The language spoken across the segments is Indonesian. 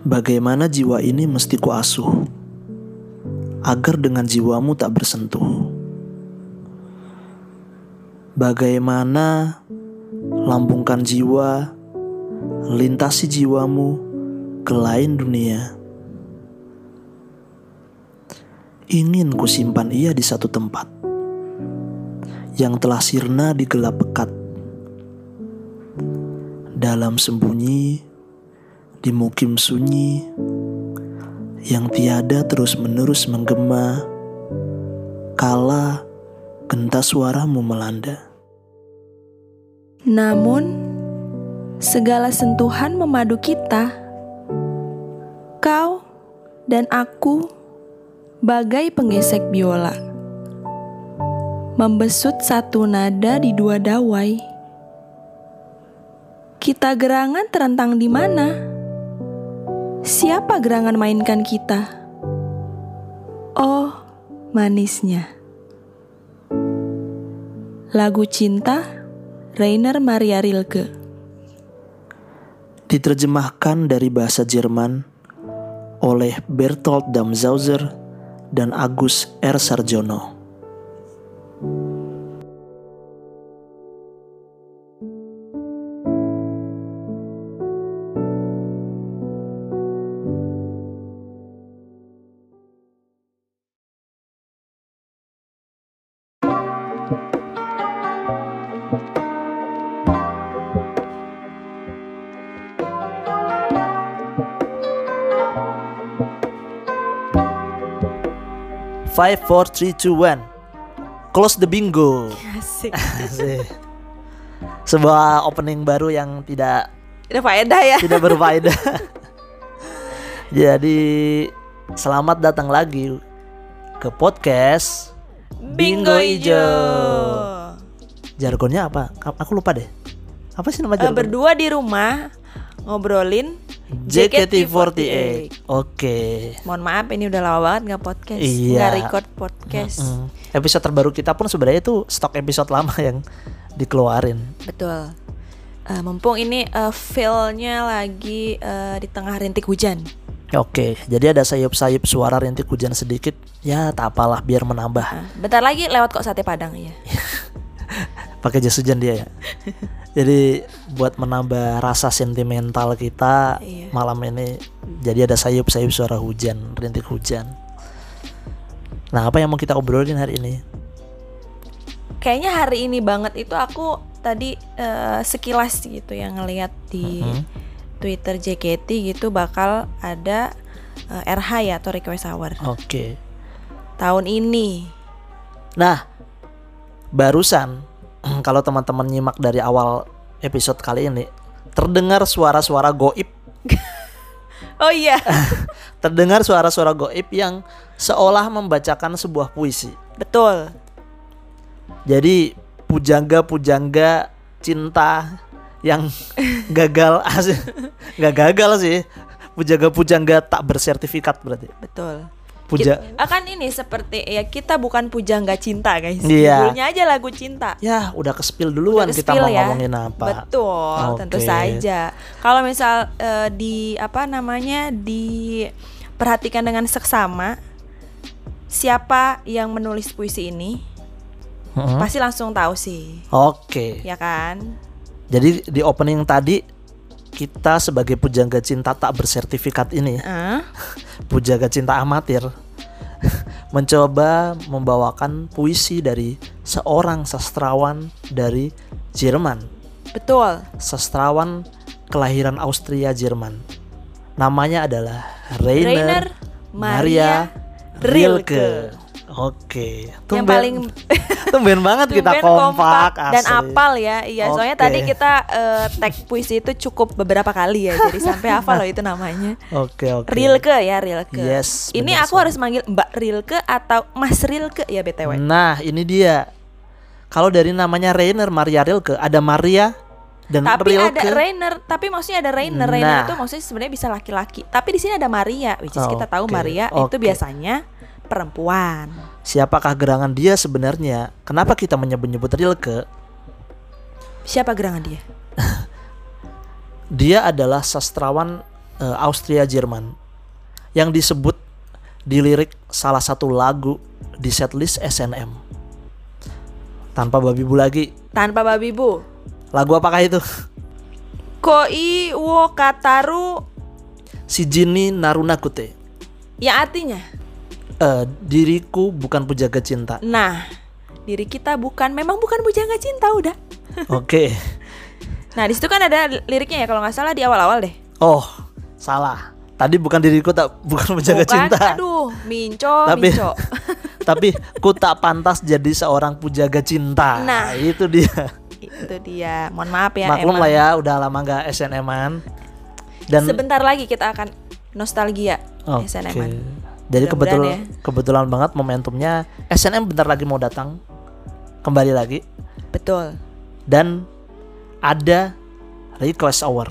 Bagaimana jiwa ini mesti kuasuh agar dengan jiwamu tak bersentuh. Bagaimana lambungkan jiwa, lintasi jiwamu ke lain dunia. Ingin kusimpan ia di satu tempat yang telah sirna di gelap pekat. Dalam sembunyi, di mukim sunyi yang tiada terus-menerus menggema kala gentas suaramu melanda. Namun, segala sentuhan memadu kita. Kau dan aku bagai penggesek biola. Membesut satu nada di dua dawai. Kita gerangan terentang di mana? Siapa gerangan mainkan kita? Oh, manisnya. Lagu Cinta Rainer Maria Rilke Diterjemahkan dari bahasa Jerman oleh Bertolt Damzauser dan Agus R. Sarjono. 5, 4, 3, 2, 1 Close the bingo. Asik. Asik. Sebuah opening baru yang tidak Tidak faedah ya. Tidak berfaedah. Jadi Selamat datang lagi Ke podcast Bingo Ijo. Jargonnya apa? Aku lupa deh. Apa sih nama Eh, jargon? Berdua di rumah Ngobrolin JKT48 Oke Mohon maaf ini udah lama banget nggak podcast Iya. Nggak record podcast Mm. Episode terbaru kita pun sebenarnya itu stok episode lama yang dikeluarin Betul Eh, Mumpung ini feel-nya lagi eh, di tengah rintik hujan Oke, jadi ada sayup-sayup suara rintik hujan sedikit. Ya, tak apalah biar menambah. Nah, Bentar lagi lewat kok sate padang ya Pakai jas hujan dia ya. jadi buat menambah rasa sentimental kita Iya. malam ini jadi ada sayup-sayup suara hujan, rintik hujan. Nah, apa yang mau kita obrolin hari ini? Kayaknya hari ini banget itu aku tadi eh, sekilas gitu yang ngelihat di Mhm. Twitter JKT gitu bakal ada eh, RH ya atau request hour Oke. tahun ini. Nah, barusan kalau teman-teman nyimak dari awal episode kali ini terdengar suara-suara goib Oh iya, terdengar suara-suara goib yang seolah membacakan sebuah puisi. betul. Jadi pujangga-pujangga cinta yang gagal nggak gagal sih. Pujangga-pujangga tak bersertifikat berarti. Betul. Puja akan ini seperti ya kita bukan pujangga cinta guys. Iya. Judulnya aja lagu cinta. ya udah ke spill duluan Udah kita mau ya. ngomongin apa. Betul, tentu Oke. saja. Kalau misal eh, di apa namanya diperhatikan dengan seksama, siapa yang menulis puisi ini Mm-mm. pasti langsung tahu sih, Oke. ya kan? Jadi di opening tadi kita sebagai pujangga cinta tak bersertifikat ini, Eh, pujangga cinta amatir, mencoba membawakan puisi dari seorang sastrawan dari Jerman, betul. sastrawan kelahiran Austria Jerman. Namanya adalah Rainer, Rainer Maria Maria Rilke. Rilke. Oke, Yang paling tumben banget kita tumben kompak, dan asli. apal ya. Iya, soalnya Oke. tadi kita eh, tag puisi itu cukup beberapa kali ya. Jadi sampai hafal loh itu namanya. Oke oke. Rilke ya Rilke. Yes, Ini aku sekali. harus manggil Mbak Rilke atau Mas Rilke ya btw. Nah, ini dia. Kalau dari namanya Rainer Maria Rilke, ada Maria dan Tapi Rilke. ada Rainer, tapi maksudnya ada Rainer. Nah. Rainer itu maksudnya sebenarnya bisa laki-laki. Tapi di sini ada Maria, which is kita tahu Oke, Maria itu oke. biasanya perempuan. Siapakah gerangan dia sebenarnya? Kenapa kita menyebut-nyebut Rilke? Siapa gerangan dia? Dia adalah sastrawan eh, Austria Jerman yang disebut di lirik salah satu lagu di setlist SNM. Tanpa babi bu lagi. Tanpa babi bu. Lagu apakah itu? Koi wo kataru Si Jini Narunakute. yang artinya Eh, diriku bukan penjaga cinta. Nah, diri kita bukan memang bukan bujangga cinta udah. Oke. Nah, di situ kan ada liriknya ya kalau nggak salah di awal-awal deh. Oh, salah. Tadi bukan diriku tak bukan penjaga Bukan, cinta. Aduh, minco, Tapi- minco. Tapi ku tak pantas jadi seorang pujaga cinta. Nah. itu dia. Itu dia. Mohon maaf ya. Maklum lah ya, udah lama nggak SNM-an. Dan Sebentar lagi kita akan nostalgia Oke. SNM-an. Jadi Mudah-mudahan kebetul ya. kebetulan banget momentumnya SNM bentar lagi mau datang kembali lagi Betul. dan ada request hour.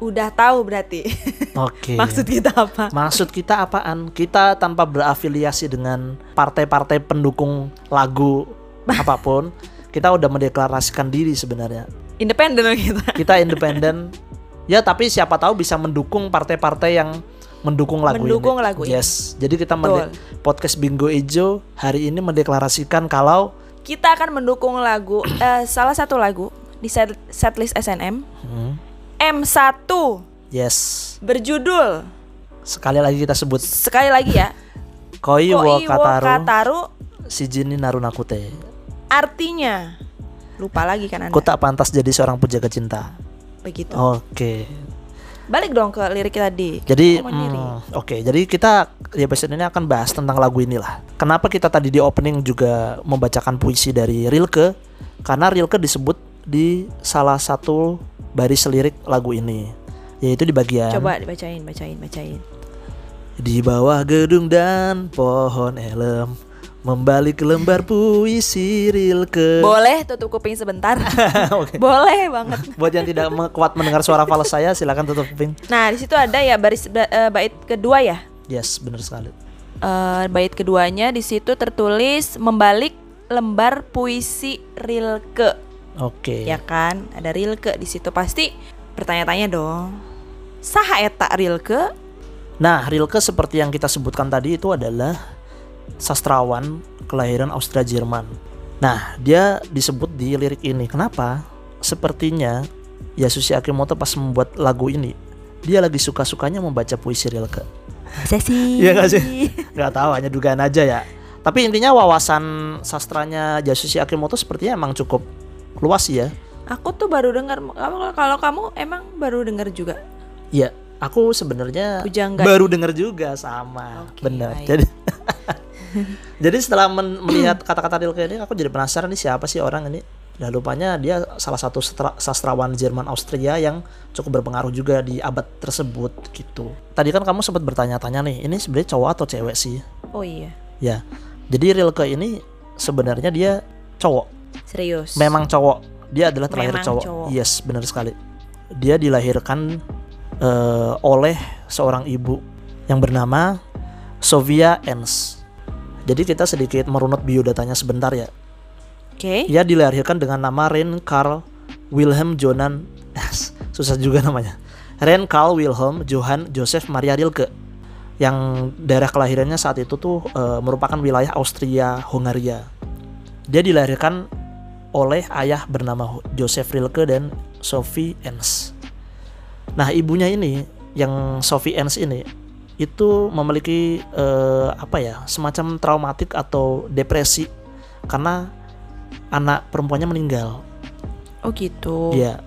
Udah tahu berarti. Oke. Maksud kita apa? Maksud kita apaan? Kita tanpa berafiliasi dengan partai-partai pendukung lagu apa pun, kita udah mendeklarasikan diri sebenarnya. Independen kita. Kita independen. ya, tapi siapa tahu bisa mendukung partai-partai yang mendukung lagu Mendukung ini. lagu ini. Yes. Jadi kita Betul. mende- podcast Bingo Ejo hari ini mendeklarasikan kalau Kita akan mendukung lagu eh, salah satu lagu di set, setlist SNM Hmm, M1 yes. berjudul Sekali lagi kita sebut sekali lagi ya. Koi wo Koi wo Kataru Kataru Shijini Narunakute. artinya lupa lagi kan Anda. Ku tak pantas jadi seorang penjaga cinta. Begitu. Oke. Balik dong ke lirik tadi. Jadi hmm, oke, jadi kita di episode ini akan bahas tentang lagu inilah. Kenapa kita tadi di opening juga membacakan puisi dari Rilke? Karena Rilke disebut di salah satu baris lirik lagu ini, yaitu di bagian Coba dibacain, bacain, bacain. di bawah gedung dan pohon elem membalik lembar puisi Rilke. Boleh tutup kuping sebentar. Oke. Boleh banget. Buat yang tidak kuat mendengar suara fals saya, silakan tutup kuping. Nah, di situ ada ya baris ba- eh, bait kedua ya. Yes, benar sekali. Eh, bait keduanya di situ tertulis membalik lembar puisi Rilke. Oke. Ya kan? Ada Rilke di situ pasti bertanya-tanya dong. Saha eta Rilke? Nah, Rilke seperti yang kita sebutkan tadi itu adalah sastrawan kelahiran Austria Jerman. Nah, dia disebut di lirik ini. Kenapa? Sepertinya Yasushi Akimoto pas membuat lagu ini, dia lagi suka-sukanya membaca puisi Rilke. Masa sih? Iya gak sih? Gak tahu, hanya dugaan aja ya. Tapi intinya wawasan sastranya Yasushi Akimoto sepertinya emang cukup luas ya. Aku tuh baru dengar kalau kalau kamu emang baru dengar juga. Iya, aku sebenarnya baru dengar juga sama. Oke, Benar. baik. Jadi Jadi setelah men- melihat kata-kata Rilke ini aku jadi penasaran nih siapa sih orang ini. Dan rupanya dia salah satu sastra- sastrawan Jerman Austria yang cukup berpengaruh juga di abad tersebut gitu. Tadi kan kamu sempat bertanya-tanya nih, ini sebenarnya cowok atau cewek sih? Oh iya, Ya. Jadi Rilke ini sebenarnya dia cowok. serius. Memang cowok. Dia adalah Memang cowok. cowok. Yes, benar sekali. Dia dilahirkan eh, oleh seorang ibu yang bernama Sofia Ens. Jadi kita sedikit merunut biodatanya sebentar ya. Oke. Ia dilahirkan dengan nama Ren Karl Wilhelm Jonan susah juga namanya. Ren Karl Wilhelm Johann Joseph Maria Rilke yang daerah kelahirannya saat itu tuh eh, merupakan wilayah Austria Hungaria. Dia dilahirkan oleh ayah bernama Joseph Rilke dan Sophie Ens. Nah, ibunya ini yang Sophie Ens ini itu memiliki eh, apa ya semacam traumatik atau depresi karena anak perempuannya meninggal. Oh gitu. Dia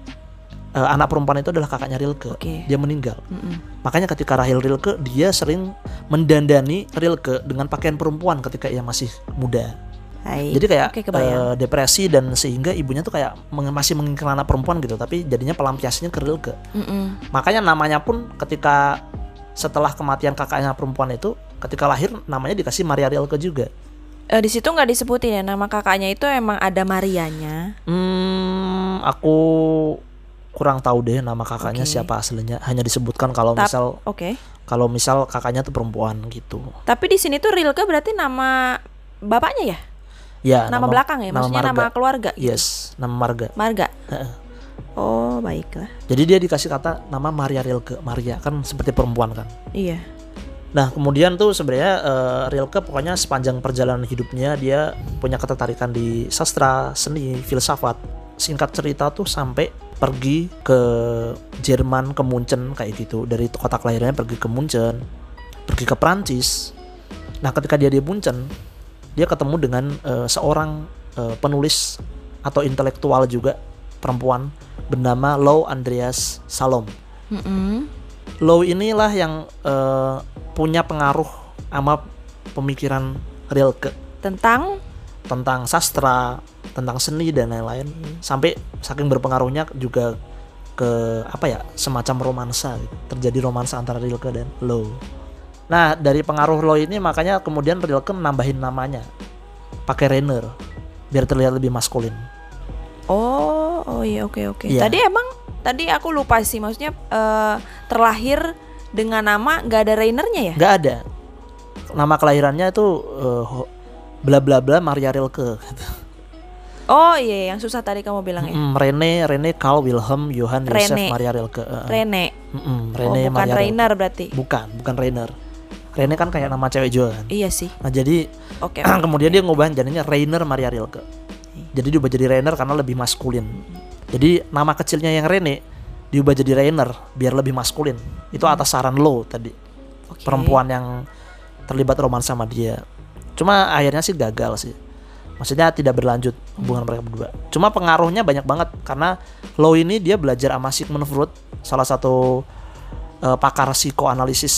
eh, anak perempuan itu adalah kakaknya Rilke. Oke. Dia meninggal. Mm-mm. Makanya ketika Rahel Rilke dia sering mendandani Rilke dengan pakaian perempuan ketika ia masih muda. Hai. Jadi kayak kebayang. eh, depresi dan sehingga ibunya tuh kayak meng- masih menginginkan anak perempuan gitu, tapi jadinya pelampiasannya ke Rilke. Mm-mm. Makanya namanya pun ketika setelah kematian kakaknya perempuan itu, ketika lahir namanya dikasih Maria Rilke juga. Eh, di situ nggak disebutin ya nama kakaknya itu emang ada Marianya. Hmm, aku kurang tahu deh nama kakaknya Oke. siapa aslinya. Hanya disebutkan kalau Tap- misal Oke. kalau misal kakaknya tuh perempuan gitu. Tapi di sini tuh Rilke berarti nama bapaknya ya? Ya, nama, belakang ya? Maksudnya nama marga. keluarga gitu. Yes, nama marga. Marga. Oh, baiklah. Jadi dia dikasih kata nama Maria Rilke. Maria kan seperti perempuan kan. Iya. Nah kemudian tuh sebenarnya eh, Rilke pokoknya sepanjang perjalanan hidupnya dia punya ketertarikan di sastra, seni, filsafat. Singkat cerita tuh sampai pergi ke Jerman, ke Munchen kayak gitu. Dari kota kelahirannya pergi ke Munchen, pergi ke Prancis. Nah ketika dia di Munchen, dia ketemu dengan eh, seorang eh, penulis atau intelektual juga perempuan bernama Lou Andreas Salom. Mm-mm. Low inilah yang eh, punya pengaruh sama pemikiran Rilke Tentang tentang sastra, tentang seni dan lain-lain. Sampai saking berpengaruhnya juga ke apa ya semacam romansa gitu. terjadi romansa antara Rilke dan Low. Nah dari pengaruh Low ini makanya kemudian Rilke nambahin namanya pakai Rainer biar terlihat lebih maskulin. Oh, oh iya oke oke. Iya. Tadi emang tadi aku lupa sih maksudnya eh, terlahir dengan nama nggak ada Rainernya ya? Nggak ada nama kelahirannya itu ho- bla bla bla Maria Rilke. gitu. Oh iya yang susah tadi kamu bilang ya. Mm, Rene, Rene Carl Wilhelm Johann Joseph Rene. Maria Rilke. eh. Rene. Mm-mm, Oh Rene bukan Maria Rilke. Rainer berarti. Bukan, bukan Rainer. Rene kan kayak nama cewek juga kan. Iya sih. Nah jadi Oke. kemudian dia ngubah jadinya Rainer Maria Rilke. Jadi diubah jadi Rainer karena lebih maskulin. Jadi nama kecilnya yang Rene diubah jadi Rainer biar lebih maskulin. Itu atas saran lo tadi. Oke. Perempuan yang terlibat romansa sama dia. Cuma akhirnya sih gagal sih. Maksudnya tidak berlanjut hubungan mereka berdua. Cuma pengaruhnya banyak banget karena Lo ini dia belajar sama Sigmund Freud, salah satu eh, pakar psikoanalisis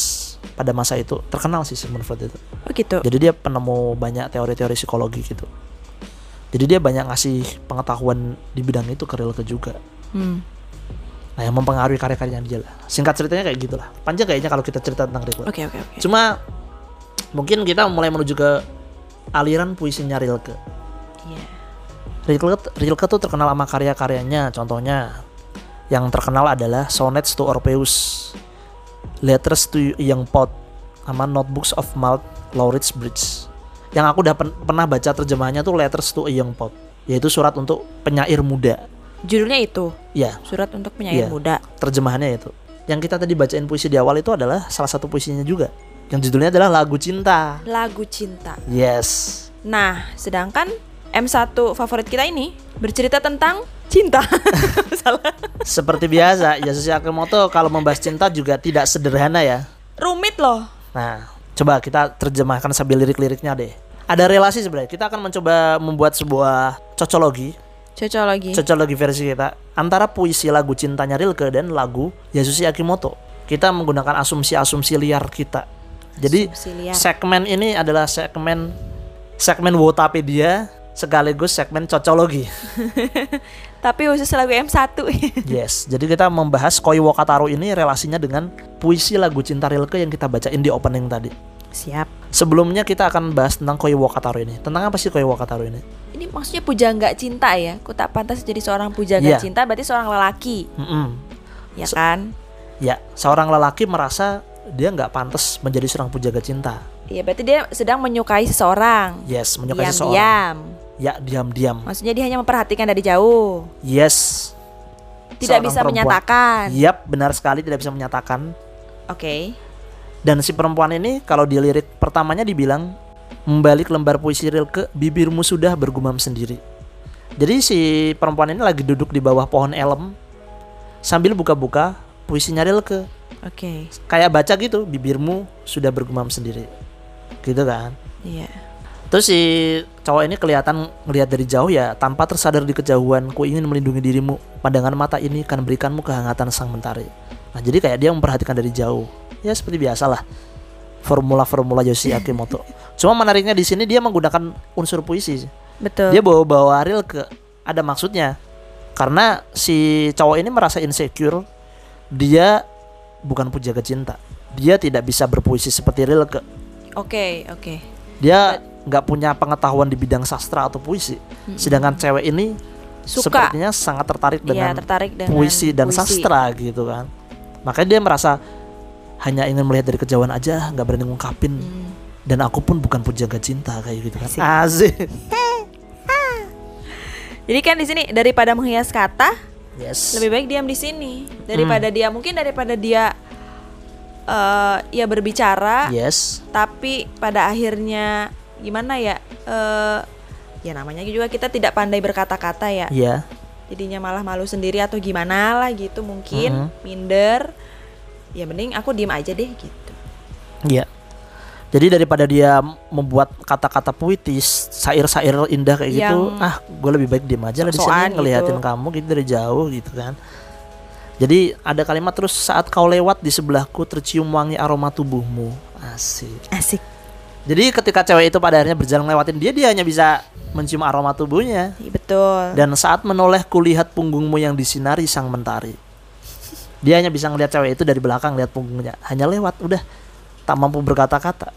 pada masa itu. Terkenal sih Sigmund Freud itu. Oh gitu. Jadi dia penemu banyak teori-teori psikologi gitu. Jadi dia banyak ngasih pengetahuan di bidang itu ke Rilke juga. Hmm. Nah yang mempengaruhi karya-karyanya dia lah. Singkat ceritanya kayak gitulah. Panjang kayaknya kalau kita cerita tentang Rilke. Oke oke oke. Cuma mungkin kita mulai menuju ke aliran puisinya Rilke. Iya. Rilke, Rilke tuh terkenal sama karya-karyanya. Contohnya yang terkenal adalah Sonnets to Orpheus, Letters to Young Poet, sama Notebooks of Malt Lauritz Bridge. Yang aku udah pen- pernah baca terjemahannya tuh Letters to a Young Poet, yaitu surat untuk penyair muda. Judulnya itu Ya, surat untuk penyair Iya. muda. terjemahannya itu. Yang kita tadi bacain puisi di awal itu adalah salah satu puisinya juga. Yang judulnya adalah Lagu Cinta. Lagu cinta. Yes. Nah, sedangkan M1 favorit kita ini bercerita tentang cinta. Salah. Seperti biasa, Yasushi Akimoto kalau membahas cinta juga tidak sederhana ya. Rumit loh. Nah, coba kita terjemahkan sambil lirik-liriknya deh. Ada relasi sebenarnya. Kita akan mencoba membuat sebuah cocologi, Cocok lagi. cocologi versi kita antara puisi lagu cintanya Rilke dan lagu Yasushi Akimoto. Kita menggunakan asumsi-asumsi liar kita. Jadi Asumsi liar. segmen ini adalah segmen segmen Wotapedia sekaligus segmen cocologi. Tapi khusus lagu M1. Yes, jadi kita membahas Koi Wakataru ini relasinya dengan puisi lagu cinta Rilke yang kita bacain di opening tadi. Siap. Sebelumnya kita akan bahas tentang Koi Wakataru ini. Tentang apa sih Koi Wakataru ini? Ini maksudnya pujangga cinta ya? Ku tak pantas jadi seorang Iya. pujangga cinta berarti seorang lelaki, Mm-mm. ya Se- kan? Ya, seorang lelaki merasa dia nggak pantas menjadi seorang pujaga cinta. Iya, berarti dia sedang menyukai seseorang. Yes, menyukai seseorang. Diam-diam. Ya, diam-diam. Maksudnya dia hanya memperhatikan dari jauh. Yes. Tidak Seorang bisa perempuan. menyatakan. Yap, benar sekali tidak bisa menyatakan. Oke. Dan si perempuan ini kalau di lirik pertamanya dibilang membalik lembar puisi Rilke, bibirmu sudah bergumam sendiri. Jadi si perempuan ini lagi duduk di bawah pohon elem sambil buka-buka puisinya Rilke. Oke. Kayak baca gitu, bibirmu sudah bergumam sendiri. Gitu kan. Iya. Terus si cowok ini kelihatan ngelihat dari jauh ya tanpa tersadar di kejauhan ku ingin melindungi dirimu pandangan mata ini akan berikanmu kehangatan sang mentari nah jadi kayak dia memperhatikan dari jauh. Ya seperti biasalah. Formula-formula Yoshi Akimoto. Cuma menariknya di sini dia menggunakan unsur puisi Betul. dia bawa-bawa Ariel ke ada maksudnya. Karena si cowok ini merasa insecure. Dia bukan pujaga cinta. Dia tidak bisa berpuisi seperti Rilke Oke, oke. dia nggak punya pengetahuan di bidang sastra atau puisi. Sedangkan cewek ini Suka. sepertinya sangat tertarik Iya, dengan tertarik dengan puisi dan puisi. sastra gitu kan makanya dia merasa hanya ingin melihat dari kejauhan aja nggak berani ngungkapin Hmm. dan aku pun bukan pujaga cinta kayak gitu kan Asik. asik Jadi kan di sini daripada menghias kata, Yes. lebih baik diam di sini daripada dia mungkin daripada dia eh ya berbicara Yes. tapi pada akhirnya gimana ya eh ya namanya juga kita tidak pandai berkata-kata ya Iya. Jadinya malah malu sendiri atau gimana lah gitu mungkin Mhm. minder ya mending aku diem aja deh gitu Iya. Jadi daripada dia membuat kata-kata puitis, syair-syair indah kayak gitu, Yang ah, gue lebih baik diem aja lah di sini sok-sokan ngeliatin gitu. kamu gitu dari jauh gitu kan. Jadi ada kalimat terus saat kau lewat di sebelahku tercium wangi aroma tubuhmu. Asik. asik Jadi ketika cewek itu pada akhirnya berjalan lewatin dia, dia hanya bisa mencium aroma tubuhnya. Iya, betul Dan saat menoleh kulihat punggungmu yang disinari sang mentari. Dia hanya bisa ngelihat cewek itu dari belakang lihat punggungnya. Hanya lewat, udah tak mampu berkata-kata.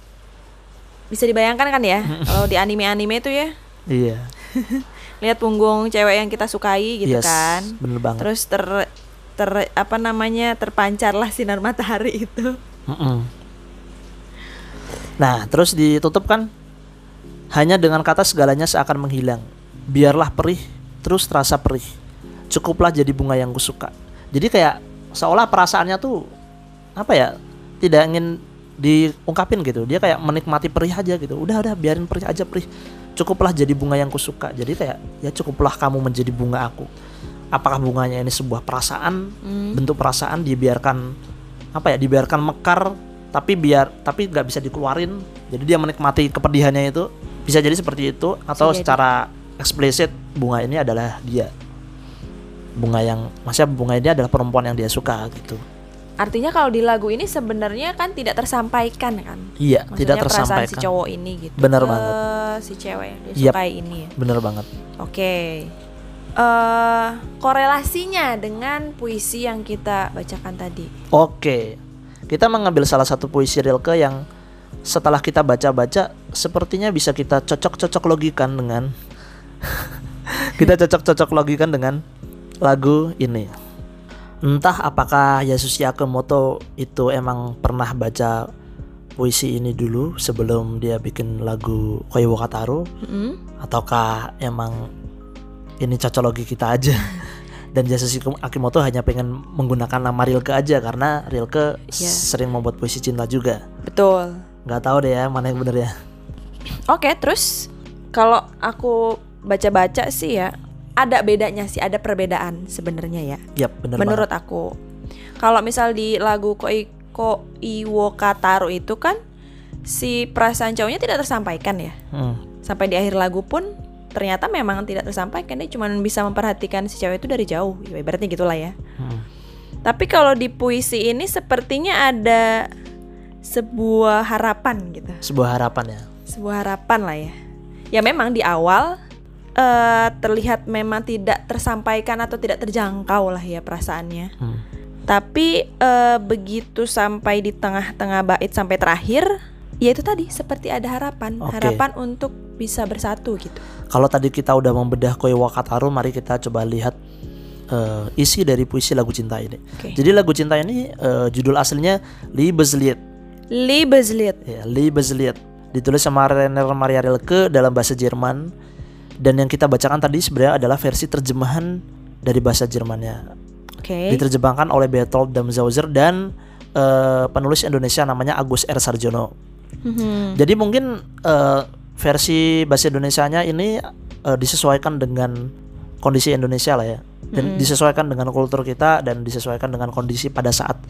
bisa dibayangkan kan ya kalau di anime-anime itu ya Iya. lihat punggung cewek yang kita sukai gitu Yes, kan Bener banget. terus ter ter apa namanya terpancarlah sinar matahari itu Mm-mm. Nah, terus ditutup kan hanya dengan kata segalanya seakan menghilang. Biarlah perih, terus terasa perih. Cukuplah jadi bunga yang kusuka. Jadi kayak seolah perasaannya tuh apa ya? Tidak ingin diungkapin gitu. Dia kayak menikmati perih aja gitu. Udah udah biarin perih aja perih. Cukuplah jadi bunga yang kusuka. Jadi kayak ya cukuplah kamu menjadi bunga aku. Apakah bunganya ini sebuah perasaan, bentuk perasaan dibiarkan apa ya? Dibiarkan mekar tapi biar tapi nggak bisa dikeluarin. Jadi dia menikmati kepedihannya itu bisa jadi seperti itu atau jadi. secara eksplisit bunga ini adalah dia. Bunga yang maksudnya bunga ini adalah perempuan yang dia suka gitu. artinya kalau di lagu ini sebenarnya kan tidak tersampaikan kan Iya, Maksudnya tidak perasaan si tersampaikan. cowok ini gitu Bener ke banget. si cewek yang dia Yap. sukai ini ya Bener banget. Oke. eh korelasinya dengan puisi yang kita bacakan tadi. Oke. Kita mengambil salah satu puisi Rilke yang setelah kita baca-baca sepertinya bisa kita cocok-cocok logikan dengan kita cocok-cocok logikan dengan lagu ini. Entah apakah Yasushi Akamoto itu emang pernah baca puisi ini dulu sebelum dia bikin lagu Koiwo Kataru Mm-mm. ataukah emang ini cocologi kita aja dan Yasushi Akimoto hanya pengen menggunakan nama Rilke aja karena Rilke Iya. sering membuat puisi cinta juga Betul. nggak tahu deh ya mana yang bener ya Oke, terus kalau aku baca-baca sih ya ada bedanya sih, ada perbedaan sebenarnya ya. yap bener menurut banget. aku. Kalau misal di lagu Koi Ko Iwo Kataru itu kan si perasaan cowoknya tidak tersampaikan ya. Hmm, Sampai di akhir lagu pun ternyata memang tidak tersampaikan dia cuma bisa memperhatikan si cewek itu dari jauh. Ya, ibaratnya gitulah ya. hmm. Tapi kalau di puisi ini sepertinya ada sebuah harapan gitu. sebuah harapan ya Sebuah harapan lah ya. Ya memang di awal eh, terlihat memang tidak tersampaikan atau tidak terjangkau lah ya perasaannya. Hmm. Tapi eh, begitu sampai di tengah-tengah bait sampai terakhir, ya itu tadi seperti ada harapan, Oke. harapan untuk bisa bersatu gitu. kalau tadi kita udah membedah Koiwa Kataru mari kita coba lihat eh, isi dari puisi lagu cinta ini Oke. jadi lagu cinta ini eh, judul aslinya Liebeslied Liebeslied. ya Liebeslied ditulis sama Rainer Maria Rilke dalam bahasa Jerman dan yang kita bacakan tadi sebenarnya adalah versi terjemahan dari bahasa Jermannya Oke. diterjemahkan oleh Bertolt Damsauser dan eh, penulis Indonesia namanya Agus R Sarjono Mhm. jadi mungkin eh, versi bahasa Indonesianya ini eh, disesuaikan dengan kondisi Indonesia lah ya dan disesuaikan dengan kultur kita dan disesuaikan dengan kondisi pada saat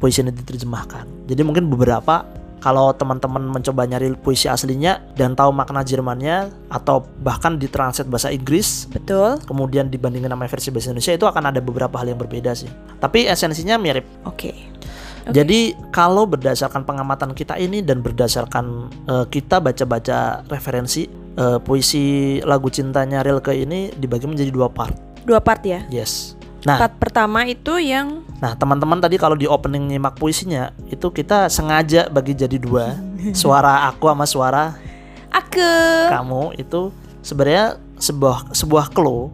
puisi ini diterjemahkan. Jadi mungkin beberapa kalau teman-teman mencoba nyari puisi aslinya dan tahu makna Jermannya atau bahkan ditranslate bahasa Inggris Betul. kemudian dibandingkan sama versi bahasa Indonesia itu akan ada beberapa hal yang berbeda sih. Tapi esensinya mirip. Oke. Jadi kalau berdasarkan pengamatan kita ini dan berdasarkan eh, kita baca-baca referensi eh, puisi lagu cintanya Rilke ini dibagi menjadi dua part. Dua part ya. Yes. Nah, Part pertama itu yang nah teman-teman tadi kalau di opening nyimak puisinya itu kita sengaja bagi jadi dua. suara aku sama suara aku. kamu itu sebenarnya sebuah sebuah clue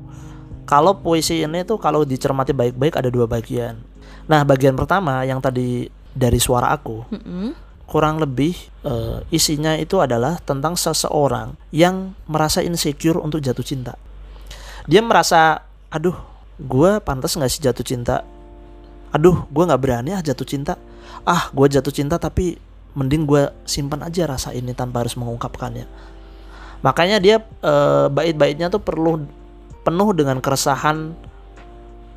kalau puisi ini tuh kalau dicermati baik-baik ada dua bagian. Nah, bagian pertama yang tadi dari suara aku Mm-mm. kurang lebih eh, isinya itu adalah tentang seseorang yang merasa insecure untuk jatuh cinta. Dia merasa, aduh, gue pantas nggak sih jatuh cinta aduh gue nggak berani ah jatuh cinta ah gue jatuh cinta tapi mending gue simpan aja rasa ini tanpa harus mengungkapkannya makanya dia eh, bait-baitnya tuh perlu penuh dengan keresahan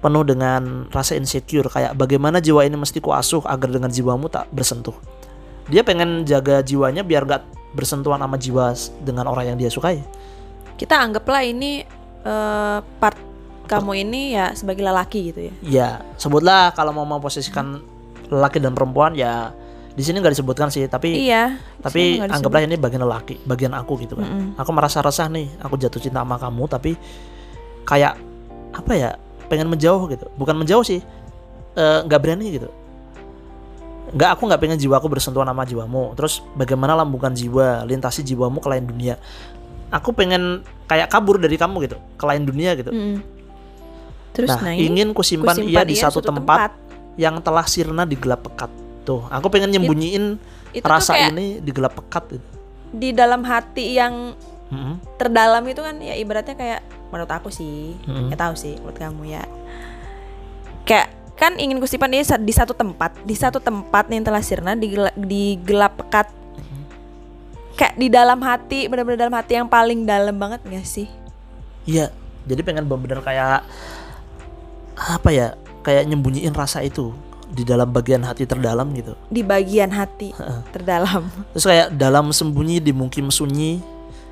penuh dengan rasa insecure kayak bagaimana jiwa ini mesti kuasuh agar dengan jiwamu tak bersentuh dia pengen jaga jiwanya biar gak bersentuhan sama jiwa dengan orang yang dia sukai Kita anggaplah ini eh, part kamu ini ya sebagai lelaki gitu ya. ya sebutlah kalau mau memposisikan lelaki dan perempuan ya di sini nggak disebutkan sih tapi Iya. tapi anggaplah ini bagian lelaki bagian aku gitu kan Mm-mm. aku merasa resah nih aku jatuh cinta sama kamu tapi kayak apa ya pengen menjauh gitu. Bukan menjauh sih Eh, nggak berani gitu. Nggak aku nggak pengen jiwaku bersentuhan sama jiwamu. Terus bagaimana lambungkan jiwa lintasi jiwamu ke lain dunia. Aku pengen kayak kabur dari kamu gitu ke lain dunia gitu. Mm-mm. Terus nah, nah, ingin kusimpan kusimpan ia di satu tempat, yang telah sirna di gelap pekat. Tuh aku pengen nyembunyiin Itu tuh rasa ini di gelap pekat gitu. di dalam hati yang Mm-mm. terdalam itu kan ya ibaratnya kayak menurut aku sih Mm-mm. ya tahu sih menurut kamu ya kayak kan ingin kusimpan dia sa- di satu tempat di satu tempat yang telah sirna di di gelap pekat kayak di dalam hati benar-benar dalam hati yang paling dalam banget gak sih Iya, jadi pengen bener-bener kayak apa ya? Kayak nyembunyiin rasa itu di dalam bagian hati terdalam gitu. di bagian hati terdalam Terus kayak dalam sembunyi di mungkin sunyi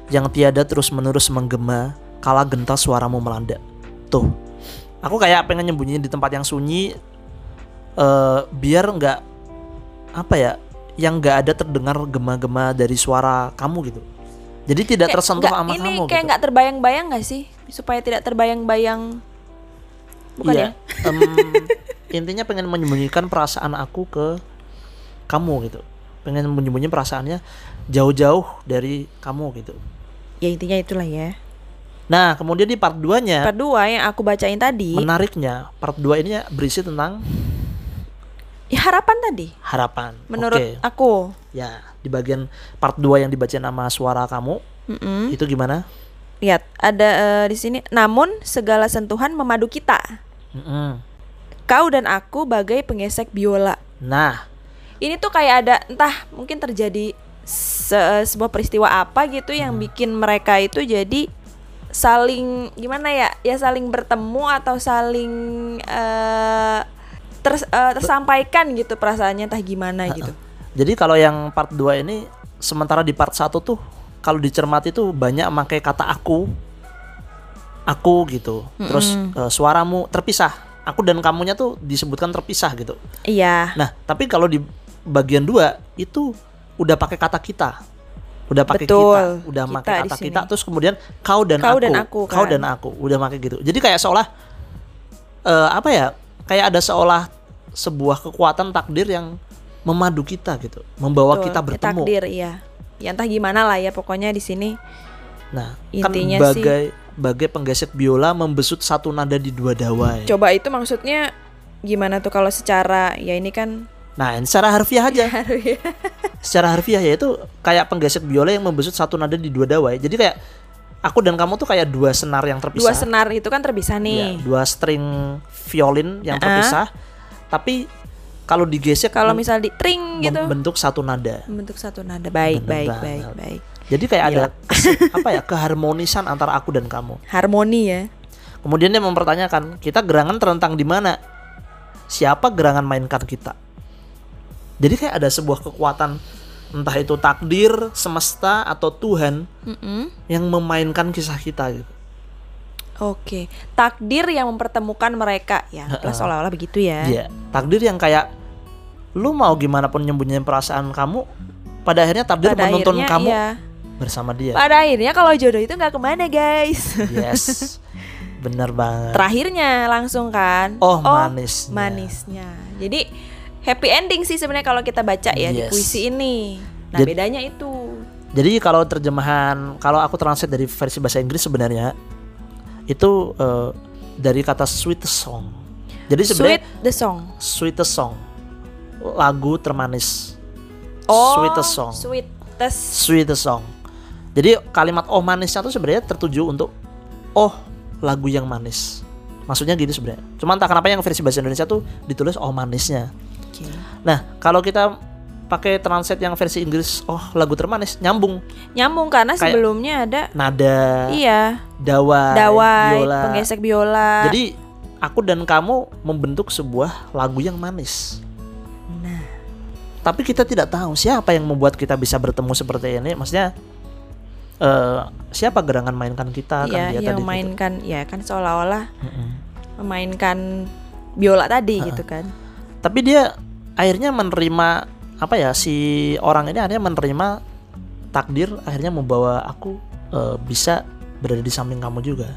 yang tiada terus menerus menggema kala gentar suaramu melanda. Tuh, aku kayak pengen nyembunyiin di tempat yang sunyi eh biar nggak apa ya, yang nggak ada terdengar gema-gema dari suara kamu gitu. Jadi tidak Kayak tersentuh nggak- sama ini kamu kayak gitu. nggak terbayang-bayang gak sih supaya tidak terbayang-bayang bukan Iya, ya em, intinya pengen menyembunyikan perasaan aku ke kamu gitu. Pengen menyembunyikan perasaannya jauh-jauh dari kamu gitu. Ya intinya itulah ya Nah, kemudian di part 2-nya part dua yang aku bacain tadi menariknya, part 2 ini berisi tentang ya harapan tadi harapan. menurut Oke, aku ya di bagian part 2 yang dibaca nama suara kamu Mm-mm. itu gimana? lihat ada eh, di sini namun segala sentuhan memadu kita Mm-mm. kau dan aku bagai penggesek biola Nah, ini tuh kayak ada entah mungkin terjadi se- sebuah peristiwa apa gitu yang bikin mereka itu jadi saling gimana ya ya saling bertemu atau saling eh, ters- eh, tersampaikan gitu perasaannya entah gimana gitu jadi kalau yang part 2 ini sementara di part 1 tuh kalau dicermati tuh banyak pakai kata aku aku gitu. Terus eh, suaramu terpisah. Aku dan kamunya tuh disebutkan terpisah gitu. iya Nah, tapi kalau di bagian 2 itu udah pakai kata kita. Udah pakai kita, udah pakai kata kita terus kemudian kau dan Kau aku. dan aku, Kau kan. dan aku udah pakai gitu. Jadi kayak seolah eh, apa ya? Kayak ada seolah sebuah kekuatan takdir yang memadu kita gitu, membawa Betul, kita ya bertemu. takdir iya ya entah gimana lah ya pokoknya di sini Nah, Intinya kan sih- bagai bagai penggesek biola membesut satu nada di dua dawai. coba itu maksudnya gimana tuh kalau secara ya ini kan Nah, secara harfiah aja. secara harfiah ya itu kayak penggesek biola yang membesut satu nada di dua dawai. Jadi kayak aku dan kamu tuh kayak dua senar yang terpisah. dua senar itu kan terpisah Ya, nih dua string violin yang Ah. terpisah. Tapi kalau digesek kalau misal di tring gitu membentuk satu nada. membentuk satu nada baik Bener baik banget. baik baik Jadi kayak ada apa ya keharmonisan antara aku dan kamu. harmoni ya Kemudian dia mempertanyakan, kita gerangan terentang di mana? Siapa gerangan mainkan kita? Jadi kayak ada sebuah kekuatan entah itu takdir, semesta atau Tuhan Mm-mm. yang memainkan kisah kita gitu. Oke, takdir yang mempertemukan mereka ya, Heeh. seolah-olah begitu ya. Iya, takdir yang kayak lu mau gimana pun nyembunyiin perasaan kamu, pada akhirnya takdir Pada menuntun akhirnya, kamu iya. bersama dia. Pada akhirnya kalau jodoh itu nggak ke mana guys. Yes. Bener banget. Terakhirnya langsung kan. Oh, manisnya. Manisnya. Jadi happy ending sih sebenarnya kalau kita baca ya di Yes. puisi ini. Nah Jad- bedanya itu. Jadi kalau terjemahan kalau aku translate dari versi bahasa Inggris sebenarnya itu eh, dari kata sweet song. Jadi sebenarnya Sweet the song. sweetest song. Lagu termanis. Oh, sweetest song. Sweetest. Sweetest song. Jadi kalimat oh manisnya tuh sebenarnya tertuju untuk oh lagu yang manis. Maksudnya gitu sebenarnya. Cuman entah kenapa yang versi bahasa Indonesia tuh ditulis oh manisnya. Oke. Nah, kalau kita pakai translate yang versi Inggris, oh lagu termanis nyambung. Nyambung karena Kayak- sebelumnya ada Nada, iya, dawai, dawai, biola. penggesek biola. Jadi aku dan kamu membentuk sebuah lagu yang manis. nah, Tapi kita tidak tahu siapa yang membuat kita bisa bertemu seperti ini. Maksudnya eh siapa gerangan mainkan kita kan iya dia yang tadi gitu. mainkan ya kan seolah-olah Mm-mm. memainkan biola tadi gitu kan. Tapi dia akhirnya menerima apa ya si orang ini akhirnya menerima takdir akhirnya membawa aku eh, bisa berada di samping kamu juga.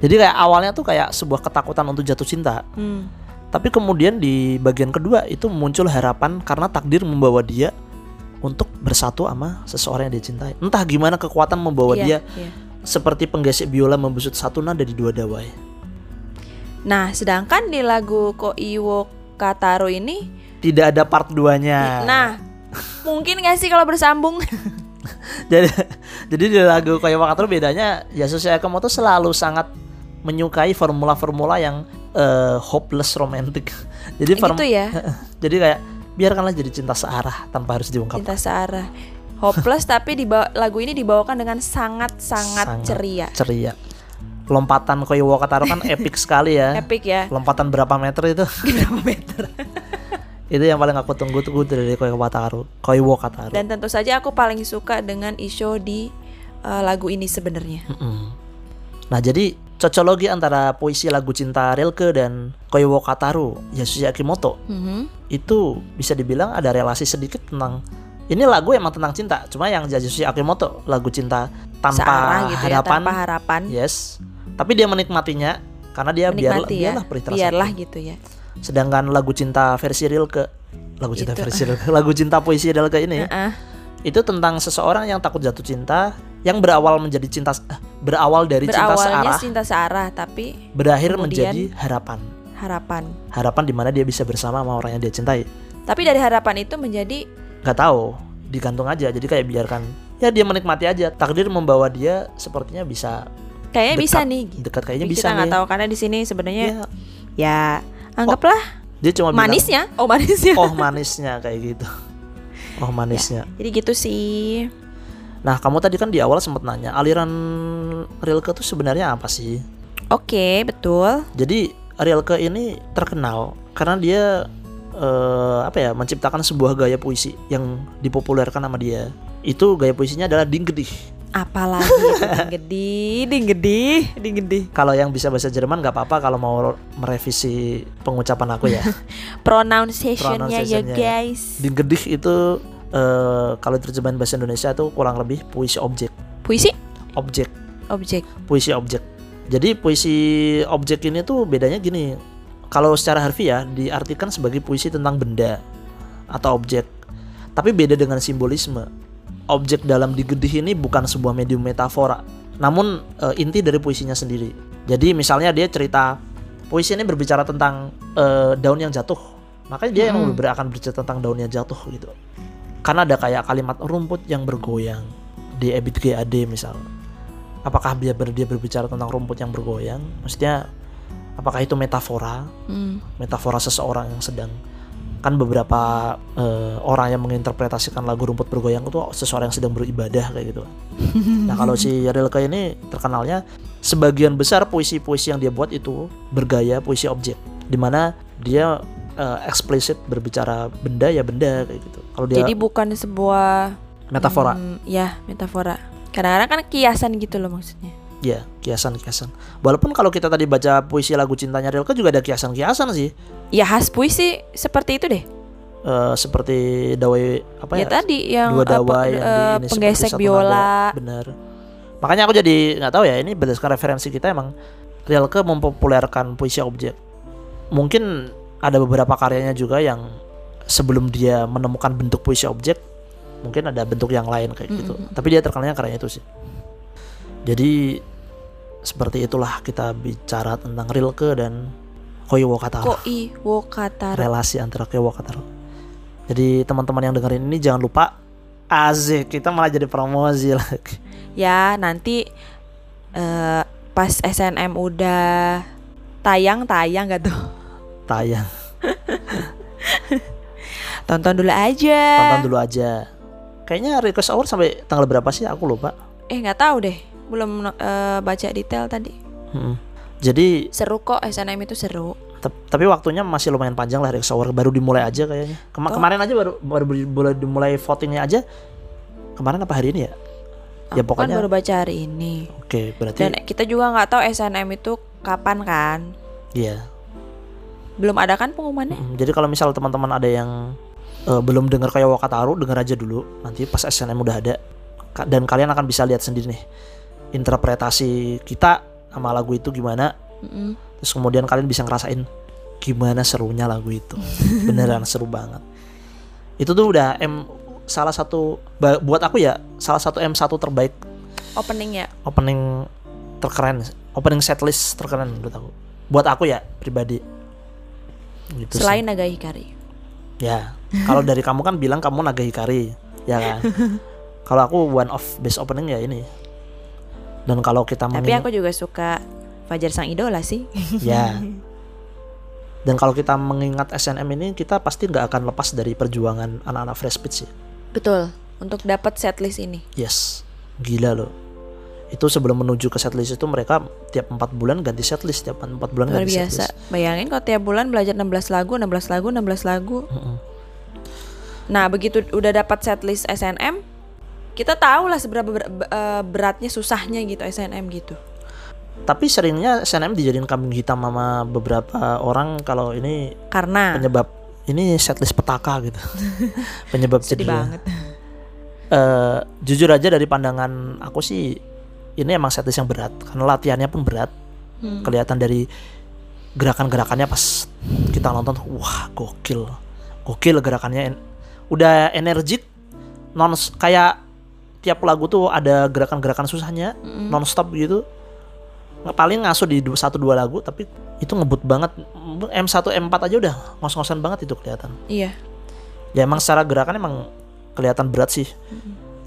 Jadi kayak awalnya tuh kayak sebuah ketakutan untuk jatuh cinta. Hmm. Tapi kemudian di bagian kedua itu muncul harapan karena takdir membawa dia untuk bersatu sama seseorang yang dia cintai. Entah gimana kekuatan membawa Iya, dia iya. seperti penggesek biola membusut satu nada di dua dawai. Nah, sedangkan di lagu Koiwo Kataro ini, Tidak ada part 2-nya. nah, mungkin gak sih kalau bersambung? jadi jadi di lagu Koyo Wakataro bedanya Yasushi Akamoto selalu sangat menyukai formula-formula yang eh, hopeless romantic. Jadi form- gitu ya, jadi kayak biarkanlah jadi cinta searah tanpa harus diungkap. cinta searah. Hopeless tapi di lagu ini dibawakan dengan sangat-sangat Sangat ceria. Ceria. Lompatan Koyo Wakataro kan epic sekali ya. Epic ya. Lompatan berapa meter itu? Berapa meter? itu yang paling aku tunggu-tunggu dari Koyo Wakataro. Koyo Wakataro. Dan tentu saja aku paling suka dengan Isho di uh, lagu ini sebenarnya. Nah jadi cocologi antara puisi lagu cinta Rilke dan Koyo Wakataro Yasushi Akimoto Mhm. itu bisa dibilang ada relasi sedikit tentang ini lagu emang tentang cinta cuma yang Yasushi Akimoto lagu cinta tanpa Searah gitu ya, harapan tanpa harapan. yes tapi dia menikmatinya karena dia Menikmati ya. biarlah perih terasa. Biarlah gitu ya. sedangkan lagu cinta versi Rilke lagu cinta Itu. versi Rilke lagu cinta puisi Rilke ini Heeh. itu tentang seseorang yang takut jatuh cinta yang berawal menjadi cinta eh, berawal dari cinta searah cinta searah tapi berakhir menjadi harapan harapan. harapan di mana dia bisa bersama sama orang yang dia cintai Tapi dari harapan itu menjadi nggak tahu digantung aja jadi kayak biarkan ya dia menikmati aja takdir membawa dia sepertinya bisa kayaknya Dekat. bisa nih. Gitu. dekat kayaknya Tapi bisa kita nggak tahu karena di sini sebenarnya Ya, ya anggaplah dia cuma bilang, manisnya. Oh manisnya. oh manisnya kayak gitu oh manisnya Jadi gitu sih. nah kamu tadi kan di awal sempat nanya aliran Rilke tuh sebenarnya apa sih Oke betul. jadi Rilke ini terkenal karena dia eh, apa ya menciptakan sebuah gaya puisi yang dipopulerkan sama dia itu gaya puisinya adalah dinggedih Apalagi itu ding gede, ding gede, ding gede. kalau yang bisa bahasa Jerman nggak apa-apa kalau mau merevisi pengucapan aku ya Pronunciation-nya ya ya. guys. Dinggedih itu eh, kalau terjemahan bahasa Indonesia itu kurang lebih puisi objek Puisi objek objek. puisi objek jadi puisi objek ini tuh bedanya gini kalau secara harfiah diartikan sebagai puisi tentang benda atau objek tapi beda dengan simbolisme objek dalam digedih ini bukan sebuah medium metafora. Namun eh, inti dari puisinya sendiri. Jadi misalnya dia cerita puisi ini berbicara tentang eh, daun yang jatuh. Makanya dia yang Mm-mm. ber- akan bercerita tentang daun yang jatuh gitu. Karena ada kayak kalimat rumput yang bergoyang. Di Ebit GAD misal. Apakah dia ber- dia berbicara tentang rumput yang bergoyang? Maksudnya apakah itu metafora? Hmm. metafora seseorang yang sedang kan beberapa eh, orang yang menginterpretasikan lagu rumput bergoyang itu seseorang yang sedang beribadah kayak gitu nah kalau si Rilke ini terkenalnya sebagian besar puisi-puisi yang dia buat itu bergaya puisi objek di mana dia eh, eksplisit berbicara benda ya benda kayak gitu kalau dia Jadi bukan sebuah metafora hmm, ya, metafora. Kadang-kadang kan kiasan gitu loh maksudnya. Ya, kiasan-kiasan. Walaupun kalau kita tadi baca puisi lagu cintanya Rilke juga ada kiasan-kiasan sih. Ya khas puisi seperti itu deh. Eh, seperti dawai apa ya, ya? tadi yang dua apa, dawai yang eh, di ini seperti penggesek biola. nada. Bener. Makanya aku jadi nggak tahu ya ini berdasarkan referensi kita emang Rilke mempopulerkan puisi objek. Mungkin ada beberapa karyanya juga yang sebelum dia menemukan bentuk puisi objek mungkin ada bentuk yang lain kayak gitu. Tapi dia terkenalnya karyanya itu sih. Jadi seperti itulah kita bicara tentang Rilke dan Koyo Wakataro. Koi Wokataro. Relasi antara Koyo Wakataro. Jadi teman-teman yang dengerin ini jangan lupa Azik kita malah jadi promosi lagi. Ya, nanti eh, pas SNM udah tayang tayang gak tuh Tayang. tonton dulu aja Tonton dulu aja. Kayaknya request hour sampai tanggal berapa sih? Aku lupa. eh nggak tahu deh belum eh, baca detail tadi Mm-mm. Jadi seru kok SNM itu seru tapi waktunya masih lumayan panjang lah hour. Baru dimulai aja kayaknya. Kema- Oh. Kemarin aja baru baru boleh dimulai votingnya aja. Kemarin apa hari ini ya? Ya Aku kan pokoknya. baru baca hari ini Oke, berarti dan kita juga nggak tahu SNM itu kapan kan iya. belum ada kan pengumumannya Mm, Jadi kalau misal teman-teman ada yang eh, belum dengar kayak Wakataru, dengar aja dulu. Nanti pas SNM udah ada dan kalian akan bisa lihat sendiri nih interpretasi kita sama lagu itu gimana. Mm-mm. Terus kemudian kalian bisa ngerasain gimana serunya lagu itu. Beneran seru banget. Itu tuh udah M salah satu buat aku ya salah satu M1 terbaik opening ya opening terkeren opening setlist terkeren menurut aku buat aku ya pribadi gitu sih. selain Naga Hikari Ya, kalau dari kamu kan bilang kamu Naga Hikari, ya kan? kalau aku one of best opening ya ini. Dan kalau kita tapi aku juga suka Fajar Sang Idola sih ya. Dan kalau kita mengingat SNM ini, kita pasti nggak akan lepas dari perjuangan anak-anak Fresh Pitch ya. betul untuk dapat setlist ini Yes, gila loh. Itu sebelum menuju ke setlist itu mereka tiap empat bulan ganti setlist, tiap empat bulan luar ganti biasa setlist. bayangin kalau tiap bulan belajar 16 lagu 16 lagu 16 lagu Mm-mm. nah begitu udah dapat setlist SNM kita tahu lah seberapa ber- be- eh, beratnya susahnya gitu SNM gitu. Tapi seringnya SNM dijadiin kambing hitam sama beberapa orang kalau ini karena. penyebab ini setlist petaka gitu. Penyebab sedih cedera banget. Eh, jujur aja dari pandangan aku sih ini emang setlist yang berat. Karena latihannya pun berat. Hmm. kelihatan dari gerakan-gerakannya pas kita nonton wah gokil. Gokil gerakannya. En- udah energik non kayak tiap lagu tuh ada gerakan-gerakan susahnya Mm-mm. non stop gitu paling ngasuh di satu dua lagu tapi itu ngebut banget. M1 M4 aja udah ngos-ngosan banget itu kelihatan. Iya. Ya emang secara gerakan emang kelihatan berat sih.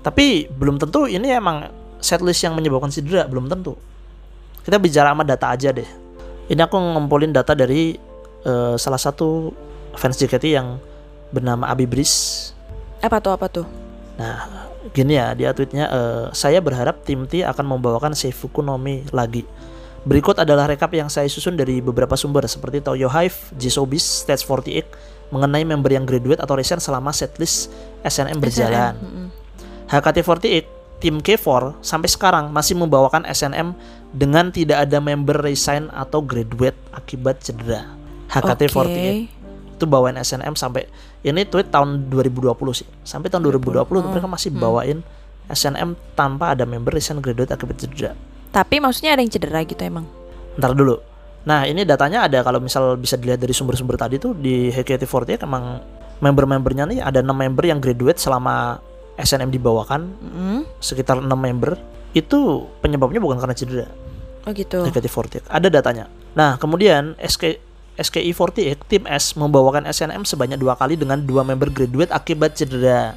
Tapi belum tentu ini emang setlist yang menyebabkan cedera belum tentu. Kita bicara sama data aja deh. Ini aku ngumpulin data dari eh, salah satu fans JKT yang bernama Abi Bris apa tuh apa tuh? Nah, gini ya dia tweetnya eh, saya berharap tim T akan membawakan Seifuku no Mi lagi. Berikut adalah rekap yang saya susun dari beberapa sumber seperti Toyo Hive, Jisobis, Stage 48 mengenai member yang graduate atau resign selama setlist SNM berjalan. SNM, mm-mm. HKT48 tim K4 sampai sekarang masih membawakan SNM dengan tidak ada member resign atau graduate akibat cedera. HKT48 Oke. itu bawain SNM sampai ini tweet tahun 2020 sih. Sampai tahun 2020 tuh mereka masih bawain SNM tanpa ada member recent graduate akibat cedera tapi maksudnya ada yang cedera gitu emang? Ntar dulu. Nah ini datanya ada kalau misal bisa dilihat dari sumber-sumber tadi tuh di HKT48 emang member-membernya nih ada 6 member yang graduate selama SNM dibawakan. Mm-mm. sekitar 6 member. Itu penyebabnya bukan karena cedera. Oh gitu. HKT48 ada datanya. Nah kemudian SK SKI48 tim S membawakan SNM sebanyak dua kali dengan dua member graduate akibat cedera.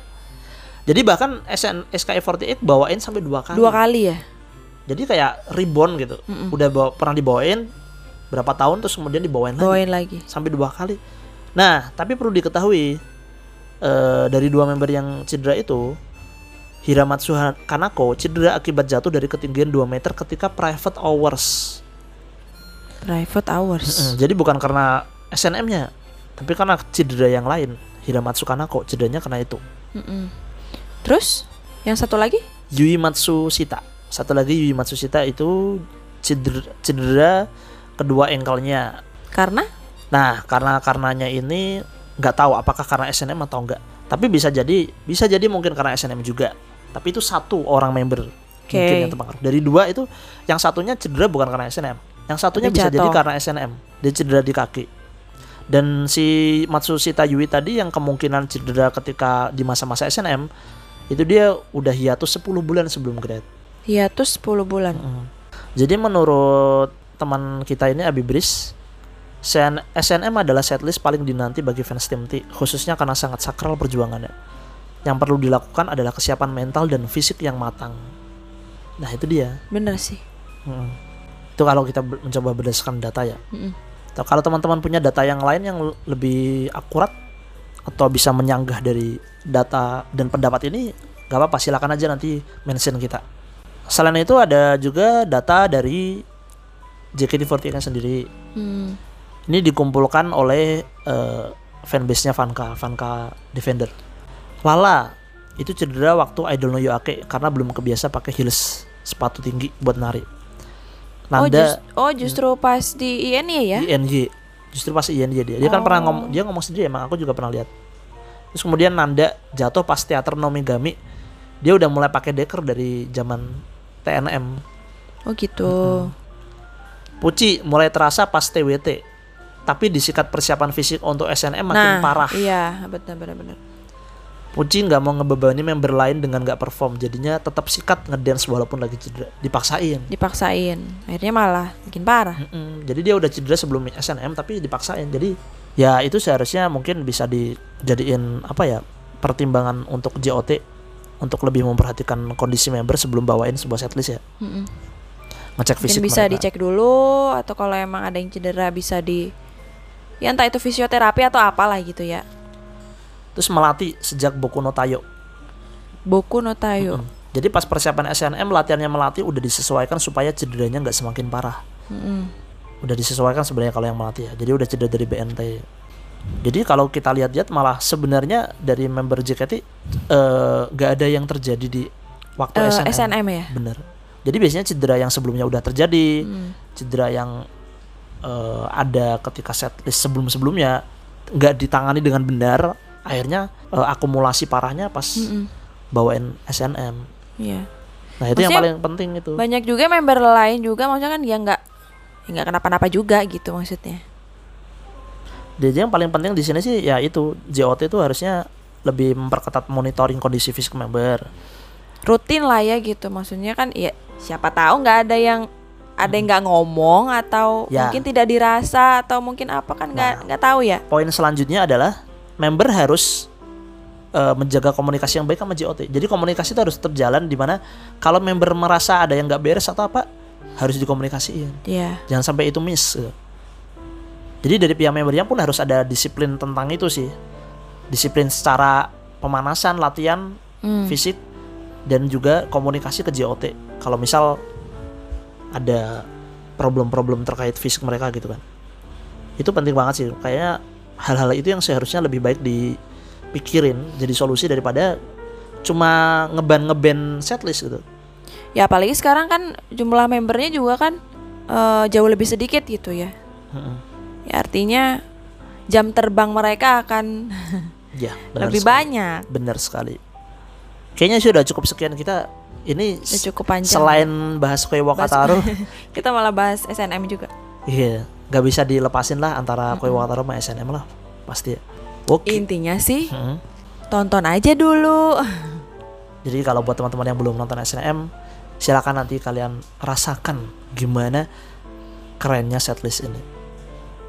Jadi bahkan SN SKI48 bawain sampai dua kali. Dua kali ya? Jadi kayak rebound gitu. Mm-mm. udah bawa, pernah dibawain berapa tahun terus kemudian dibawain lagi. Bawain lagi. Sampai dua kali. Nah tapi perlu diketahui eh, dari dua member yang cedera itu Hiramatsu Kanako cedera akibat jatuh dari ketinggian 2 meter ketika private hours private hours Mm, jadi bukan karena SNM-nya, tapi karena cedera yang lain. Hiramatsu Kanako cederanya karena itu. Mm-mm. terus yang satu lagi Yui Matsushita. Satu lagi Yui Matsushita itu cedera, cedera kedua ankle-nya. karena Nah, karena karenanya ini nggak tahu apakah karena SNM atau enggak. Tapi bisa jadi bisa jadi mungkin karena SNM juga. Tapi itu satu orang member Oke. mungkin yang terpengaruh. Dari dua itu yang satunya cedera bukan karena SNM. Yang satunya Tapi bisa jatuh. jadi karena SNM. Dia cedera di kaki. Dan si Matsushita Yui tadi yang kemungkinan cedera ketika di masa-masa SNM itu dia udah hiatus 10 bulan sebelum grad. hiatus 10 bulan Mm. Jadi menurut teman kita ini Abibris SN SNM adalah setlist paling dinanti bagi fans tim T, khususnya karena sangat sakral perjuangannya. Yang perlu dilakukan adalah kesiapan mental dan fisik yang matang. Nah itu dia. bener sih Mm. Itu kalau kita mencoba berdasarkan data ya. Atau kalau teman-teman punya data yang lain yang lebih akurat atau bisa menyanggah dari data dan pendapat ini, gak apa-apa silakan aja nanti mention kita. Selain itu ada juga data dari JKT48 sendiri. Hmm. Ini dikumpulkan oleh eh, fanbase-nya Vanka, Vanka Defender. Lala itu cedera waktu Idol no Yoake karena belum kebiasa pakai heels sepatu tinggi buat nari. Oh, Nanda jus- oh justru pas di INY ya? INJ justru pas INJ dia. Dia kan pernah Oh. ngomong dia ngomong sendiri emang aku juga pernah lihat. Terus kemudian Nanda jatuh pas teater Nomigami dia udah mulai pakai deker dari zaman TNM Oh gitu. Puci mulai terasa pas TWT tapi disikat persiapan fisik untuk SNM makin nah, parah. Iya, betul benar-benar. Puci nggak mau ngebebani member lain dengan nggak perform jadinya tetap sikat ngedance walaupun lagi cedera dipaksain Dipaksain. Akhirnya malah makin parah. Mm-mm. Jadi dia udah cedera sebelum SNM tapi dipaksain. Jadi ya itu seharusnya mungkin bisa dijadiin apa ya pertimbangan untuk JOT untuk lebih memperhatikan kondisi member sebelum bawain sebuah setlist ya. Mm-mm. Ngecek Mungkin fisik bisa mereka. dicek dulu atau kalau emang ada yang cedera bisa di ya entah itu fisioterapi atau apalah gitu ya. Terus melatih sejak Boku no Tayo. Boku no Tayo. Mm. Jadi pas persiapan SNM latihannya melatih udah disesuaikan supaya cederanya nggak semakin parah. Mm-mm. Udah disesuaikan sebenarnya kalau yang melatih ya. Jadi udah cedera dari BNT. Jadi kalau kita lihat-lihat malah sebenarnya dari member JKT eh, nggak ada yang terjadi di waktu Eh, SNM. SNM ya. Bener. Jadi biasanya cedera yang sebelumnya udah terjadi, Mm. cedera yang eh, ada ketika setlist sebelum-sebelumnya nggak ditangani dengan benar, akhirnya eh, akumulasi parahnya pas Mm-mm. bawain SNM. Iya. Nah itu yang Maksudnya paling penting itu. Banyak juga member lain juga maksudnya kan dia nggak ya nggak kenapa-napa juga gitu maksudnya. Jadi yang paling penting di sini sih ya itu JOT itu harusnya lebih memperketat monitoring kondisi fisik member. Rutin lah ya gitu maksudnya kan ya siapa tahu nggak ada yang ada yang nggak ngomong atau Ya. mungkin tidak dirasa atau mungkin apa kan nggak Nah. nggak tahu ya. Poin selanjutnya adalah member harus eh, menjaga komunikasi yang baik sama JOT. Jadi komunikasi itu harus terjalan di mana kalau member merasa ada yang nggak beres atau apa harus dikomunikasiin. Iya. Jangan sampai itu miss. gitu. Jadi dari pihak membernya pun harus ada disiplin tentang itu sih. Disiplin secara pemanasan, latihan, Hmm. fisik dan juga komunikasi ke JOT. Kalau misal ada problem-problem terkait fisik mereka gitu kan. Itu penting banget sih. Kayaknya hal-hal itu yang seharusnya lebih baik dipikirin jadi solusi daripada cuma ngeban-ngeban setlist gitu. Ya apalagi sekarang kan jumlah membernya juga kan eh, jauh lebih sedikit gitu ya. Mm-mm. Ya artinya jam terbang mereka akan Ya, benar lebih sekali. banyak. Benar sekali. Kayaknya sudah cukup sekian kita ini Udah cukup panjang. selain bahas Bahas- Wakataru, kita malah bahas SNM juga. iya, nggak bisa dilepasin lah antara Koi Wakataru sama SNM lah, pasti. Oke. Intinya sih Mm. tonton aja dulu. Jadi kalau buat teman-teman yang belum nonton SNM, silakan nanti kalian rasakan gimana kerennya setlist ini.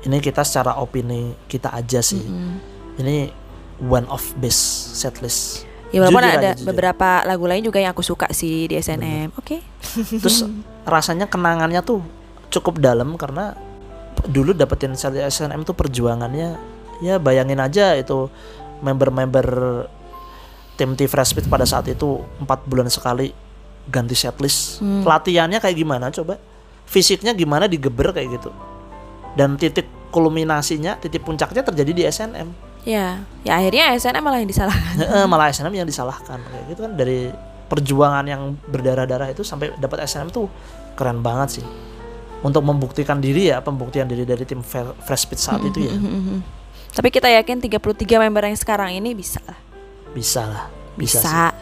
Ini kita secara opini kita aja sih. Mm. Ini one of best setlist. Ya walaupun Jujur ada aja, jujur. beberapa lagu lain juga yang aku suka sih di SNM. Oke. Terus rasanya kenangannya tuh cukup dalam karena dulu dapetin seri SNM tuh perjuangannya ya bayangin aja itu member-member tim T Fresh Speed pada saat itu empat bulan sekali ganti setlist. Hmm. latihannya kayak gimana coba? Fisiknya gimana digeber kayak gitu? Dan titik kulminasinya titik puncaknya terjadi di SNM Ya, ya akhirnya SNM malah yang disalahkan. Malah SNM yang disalahkan kayak gitu kan. Dari perjuangan yang berdarah-darah itu sampai dapat SNM tuh keren banget sih untuk membuktikan diri ya pembuktian diri dari tim Fresh Speed saat itu ya Tapi kita yakin 33 member yang sekarang ini bisa lah. bisa lah bisa, Bisa. sih.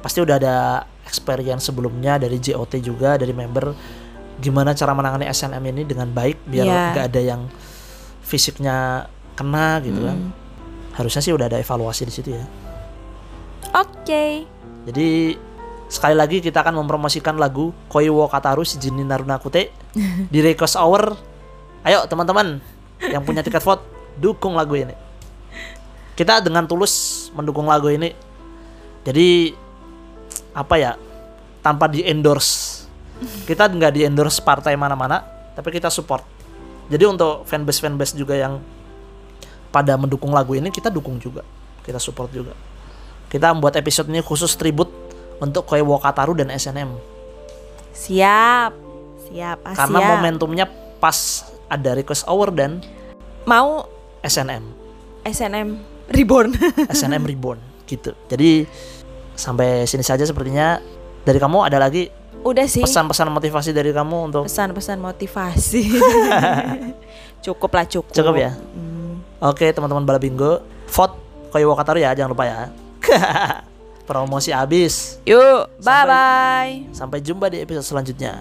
pasti udah ada experience sebelumnya dari JOT juga dari member gimana cara menangani SNM ini dengan baik biar Iya. nggak ada yang fisiknya kena gitu kan Hmm. harusnya sih udah ada evaluasi di situ ya Oke. Jadi sekali lagi kita akan mempromosikan lagu Koi wo Kataru si Jinin Narunakute di request hour. Ayo teman-teman yang punya tiket vote dukung lagu ini. Kita dengan tulus mendukung lagu ini. Jadi apa ya? Tanpa di endorse kita nggak di endorse partai mana-mana tapi kita support jadi untuk fanbase fanbase juga yang pada mendukung lagu ini kita dukung juga kita support juga kita membuat episode ini khusus tribute untuk Koi Wakataru dan SNM Siap. Siap. Ah, karena momentumnya pas ada request hour dan mau SNM SNM reborn. SNM Reborn gitu jadi sampai sini saja sepertinya dari kamu ada lagi Udah sih. pesan-pesan motivasi dari kamu untuk Pesan-pesan motivasi. cukup lah cukup. cukup ya Hmm. Oke teman-teman bala bingo vote Koyo Wakataru ya jangan lupa ya promosi habis Yuk, Sampai- bye bye. sampai jumpa di episode selanjutnya